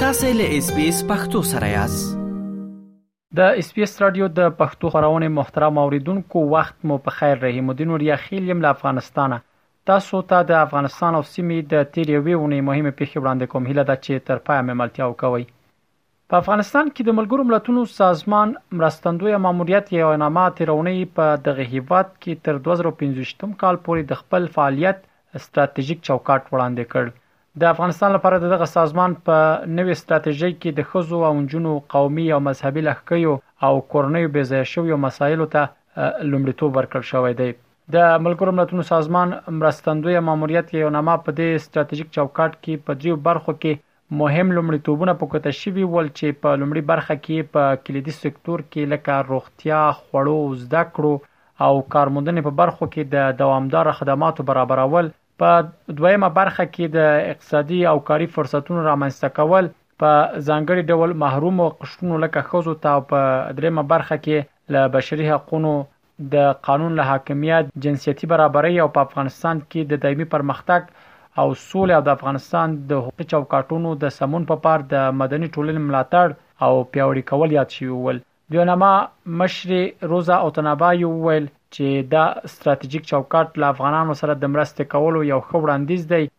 تاسو له اس بي اس پختو سره یاست د اس پی اس رادیو د پښتو خبرونه محترم اوریدونکو وخت مو په خیر رحیم الدین وریا خیل یم له افغانستانه تاسو ته د افغانستان او سیمې د تیر یوې ونې مهمه پیښه وړاندې کوم هله دا چې تر پای مې ملتیا وکوي په افغانستان کې د ملګرو ملتونو سازمان مرستندوی ماموریت یا یوانامه تیرونی په دغه هیواد کې تر 2025 کال پورې د خپل فعالیت ستراتیژیک چوکاټ وړاندې کړ. د افغانستان لپاره د دغه سازمان په نوې ستراتیژۍ کې د ښځو او نجونو، قومي او مذهبي لښکیو او کورنیو بې ځایه شویو مسایلو ته لومړیتوب ورکړل شوی دی. د ملګرو ملتونو سازمان مرستندوی ماموریت یا یوناما په دې ستراتیژیک چوکاټ کې په دریو برخو کې مهم لومړیتوبونه په ګوته شوي ول چې په لومړي برخه کې یې په کلیدي سکتور کې لکه روغتیا، خوړو، زده کړو او کارموندنې په برخو کې د دوامداره خدماتو برابرول، په دویمه برخه کې د اقتصادي او کاري فرصتونو رامنځته کول، په ځانګړي ډول محرومو قشرونو لکه ښځو ته او په دریمه برخه کې له بشري حقونو د قانون له حاکمیت، جنسیتي برابرۍ او په افغانستان کې د دایمي پرمختګ او سولې او د افغانستان د حقوقي چوکاټونو د سمون په پار د مدني ټولنې ملاتړ او پیاوړي کول یاد شوي ول. دیونما مشرې روزا اوتنابایو وویل چې دا ستراتیژیک چوکاټ له افغانانو سره د مرستې کولو یو ښه وړاندیز دی،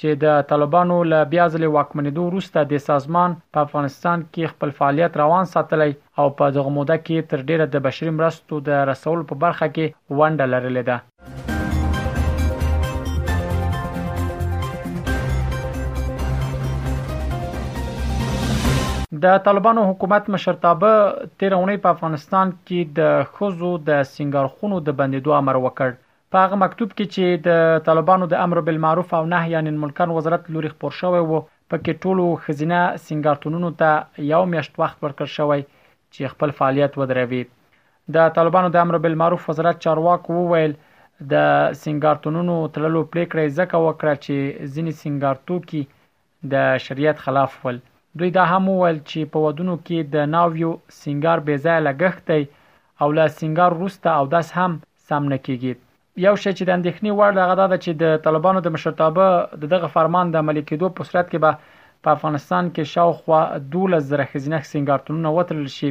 چې د طالبانو له بیا ځلې واکمنېدو وروسته دې سازمان په افغانستان کې خپل فعالیت روان ساتلی او په دغه موده کې یې تر ډېره د بشري مرستو د رسولو په برخه کې ونډه لرلې ده. د طالبانو حکومت مشرتابه تېره اونۍ په افغانستان کې د ښځو د سینګارخونو د بندېدو امر وکړ. په هغه مکتوب کې چې د طالبانو د امر بالمعروف او نهی عن المنکر وزارت لوري خپور شوی وو پکې ټولو خزینه سنگارتونونو ته یو میاشت وخت ورکړ شوی چې خپل فعالیت ودروي د طالبانو د امر بالمعروف وزارت چارواکو وویل د سنگارتونونو تړلو پریکړه ځکه وکړه چې ځینې سنگارتوکي د شریعت خلاف ول. دوی دا هم وویل چې په ودونو کې د ناویو سینګار بې ځایه لګښت دی او له سینګار وروسته اودس هم سم نه کېږي. یو شی چې د اندېښنې وړ دی هغه دا ده چې د طالبانو د مشرتابه د دغه فرمان د عملي کېدو په صورت کې به په افغانستان کې شاوخوا دوولس زره ښځینه سینګارتونونه وتړل شي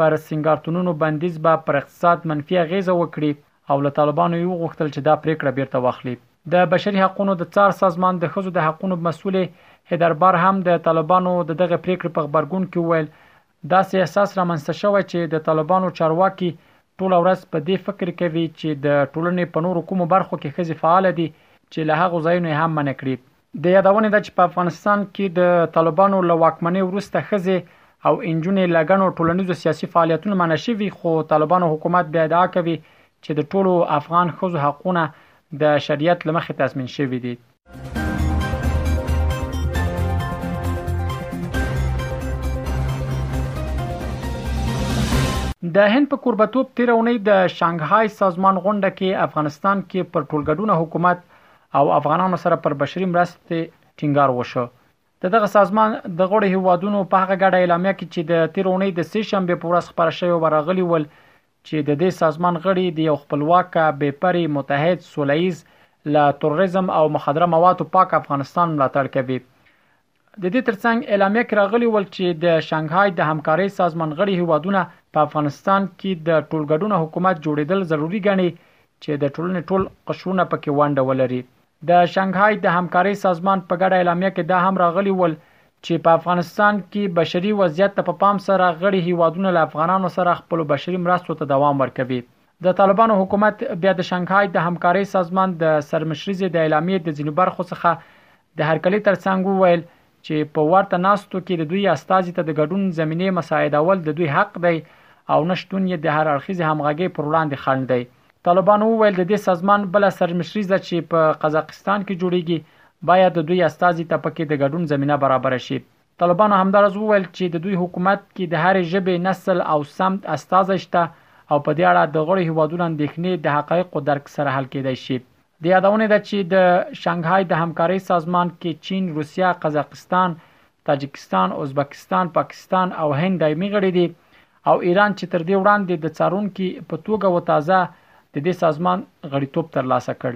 پر سینګارتونونو بندیز به پر اقتصاد منفي اغېزه وکړي او له طالبانو یې وغوښتل چې دا پرېکړه بېرته واخلي. د بشري حقونو د څار سازمان د ښځو د حقونو مسؤلې هېدر بار هم د طالبانو د دغې پرېکړې په غبرګون کې وویل، داسې احساس رامنځته شوی چې د طالبانو چارواکي ټوله ورځ په دې فکر کوي چې د ټولنې په نورو کومو برخو کې ښځې فعاله دي چې له هغو ځایونو یې هم منع کړي. د یادونې ده چې په افغانستان کې د طالبانو له واکمنۍ وروسته ښځې او انجونې له ګڼو ټولنیزو سیاسي فعالیتونو منع شوي خو طالبانو حکومت بیا ادعا کوي چې د ټولو افغان ښځو حقونه د شریعت لمخې تضمین شوي دي د هند په کوربتوب تیر اونۍ د شانګهای سازمان غونډه کې افغانستان کې پر ټولګډونه حکومت او افغانانو سره پر بشري مرستې ټینګار وشو. د دغه سازمان د غړو هیوادونو په هغه ګډه اعلامیه کې چې د تیر اونۍ د سې شنبې په ورځ خپره شوې وه راغلي ول چې د دې سازمان غړي د یو خپلواک، بې پرې، متحد، سوله ییز، له تروریزم او مخدره موادو پاک افغانستان ملاتړ کوي د دې ترڅنګ اعلامیه کې راغلي ول چې د شانګهای د همکارۍ سازمان غړي هیوادونه په افغانستان کې د ټولګډونه حکومت جوړېدل ضروري ګڼي چې د ټولنې ټول قشرونه پکې ونډه ولري د شانګهای د همکارۍ سازمان په ګډه اعلامیه کې دا هم راغلي ول چې په افغانستان کې بشري وضعیت ته په پام سره غړي هیوادونه له افغانانو سره خپل بشري مرستو ته دوام ورکوي د طالبانو حکومت بیا د شانګهای د همکارۍ سازمان د سرمشریزې د اعلامیې د ځینو برخو څخه د هرکلي ترڅنګ وویل چې په ورته ناستو کې د دوی استازي ته د ګډون زمینې مساعدول د دوی حق دی او نه شتون یې د هر اړخیزې همغږۍ پر وړاندې خنډ دی. طالبانو وویل د دې سازمان بله سرمشریزه چې په قزاقستان کې جوړیږي باید د دوی استازي ته پکې د ګډون زمینه برابره شي. طالبانو همداراز وویل چې د دوی حکومت کې د هرې ژبې، نسل او سمت استازی شته او په دې اړه د غړو هیوادونو اندېښنې د حقایقو درک سره حل کېدای شي. د یادونې ده چې د شانګهای د همکارۍ سازمان کې چین، روسیه، قزاقستان، تاجکستان، ازبکستان، پاکستان او هند دایمي غړي دي او ایران چې تر دې وړاندې د څارونکي په توګه و تازه د دې سازمان غړیتوب ترلاسه کړ.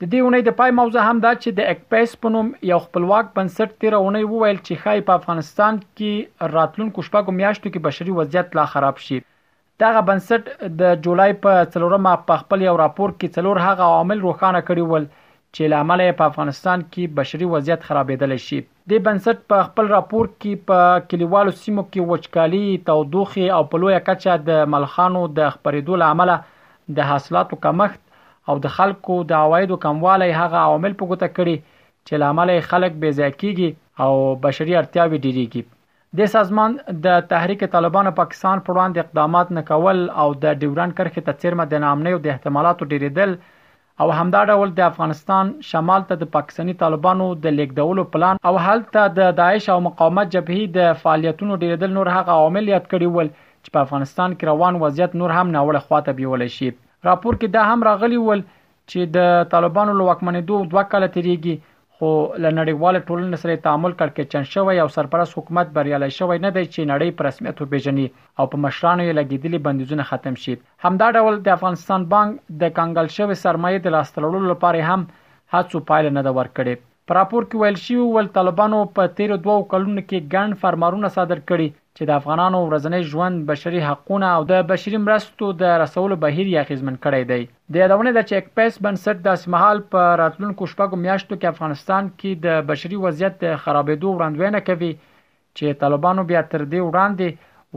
د دې اونۍ د پای موضوع هم دا چې د اکپیس په نوم یو خپلواک بنسټ تیر اونۍ وویل چې خای په افغانستان کې راتلونکو شپږو میاشتو کې بشري وضعیت لا خراب شي دغه بنسټ د جولای په څلورمه په خپل یو راپور کې څلور هغه عوامل روښانه کړي ول چې له امله یې په افغانستان کې بشري وضعیت خرابېدلی شي. دې بنسټ په خپل راپور کې په کلیوالو سیمو کې وچکالي، تودوخې او په لویه کچه د ملخانو د خپرېدو له امله د حاصلاتو کمښت او د خلکو د عوایدو کموالی هغه عوامل په ګوته کړي چې له امله یې خلک بې ځایه کېږي او بشري اړتیاوې ډېرېږي. دې سازمان د تحریک طالبان پاکستان پر وړاندې اقدامات نه کول او د ډیورنډ کرښې ته څیرمه د ناامنیو د احتمالاتو ډیریدل او همدا ډول د افغانستان شمال ته د پاکستاني طالبانو د لیږدولو پلان او هلته د داعش او مقاومت جبهې د فعالیتونو ډیریدل نور هغه عوامل یاد کړي ول چې په افغانستان کې روان وضعیت نور هم ناوړه خواته بیولی شي. راپور کې دا هم راغلي ول چې د طالبانو له واکمنېدو دوه کاله تیریږي خو له نړیواله ټولنې سره تعامل کړکېچن شوی او سرپرست حکومت بریالی شوی نه دی چې نړۍ په رسمیت وپیژني او په مشرانو یې لګېدلي بندیزونه ختم شي همدا ډول د افغانستان بانک د کنګل شوې سرمایې د لاسته راوړلو لپاره هم هڅو پایله نه ده ورکړې په راپور کې ویل شوي ول، طالبانو په تېرو دوو کلونو کې ګڼ فرمارونه صادر کړي چې د افغانانو ورځنی ژوند، بشري حقونه او د بشري مرستو د رسولو بهیر یې اغېزمن کړی دی. د یادونې ده چې اکپیس بنسټ داسې مهال په راتلونکو شپږو میاشتو کې افغانستان کې د بشري وضعیت د خرابېدو وړاندوینه کوي چې طالبانو بیا تر دې وړاندې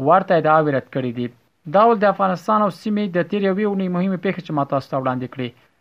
ورته ادعاوې رد کړې دي. دا ول د افغانستان او سیمې د تېرې یوې اونۍ مهمې پېښې چې ما تاسو ته وړاندې کړې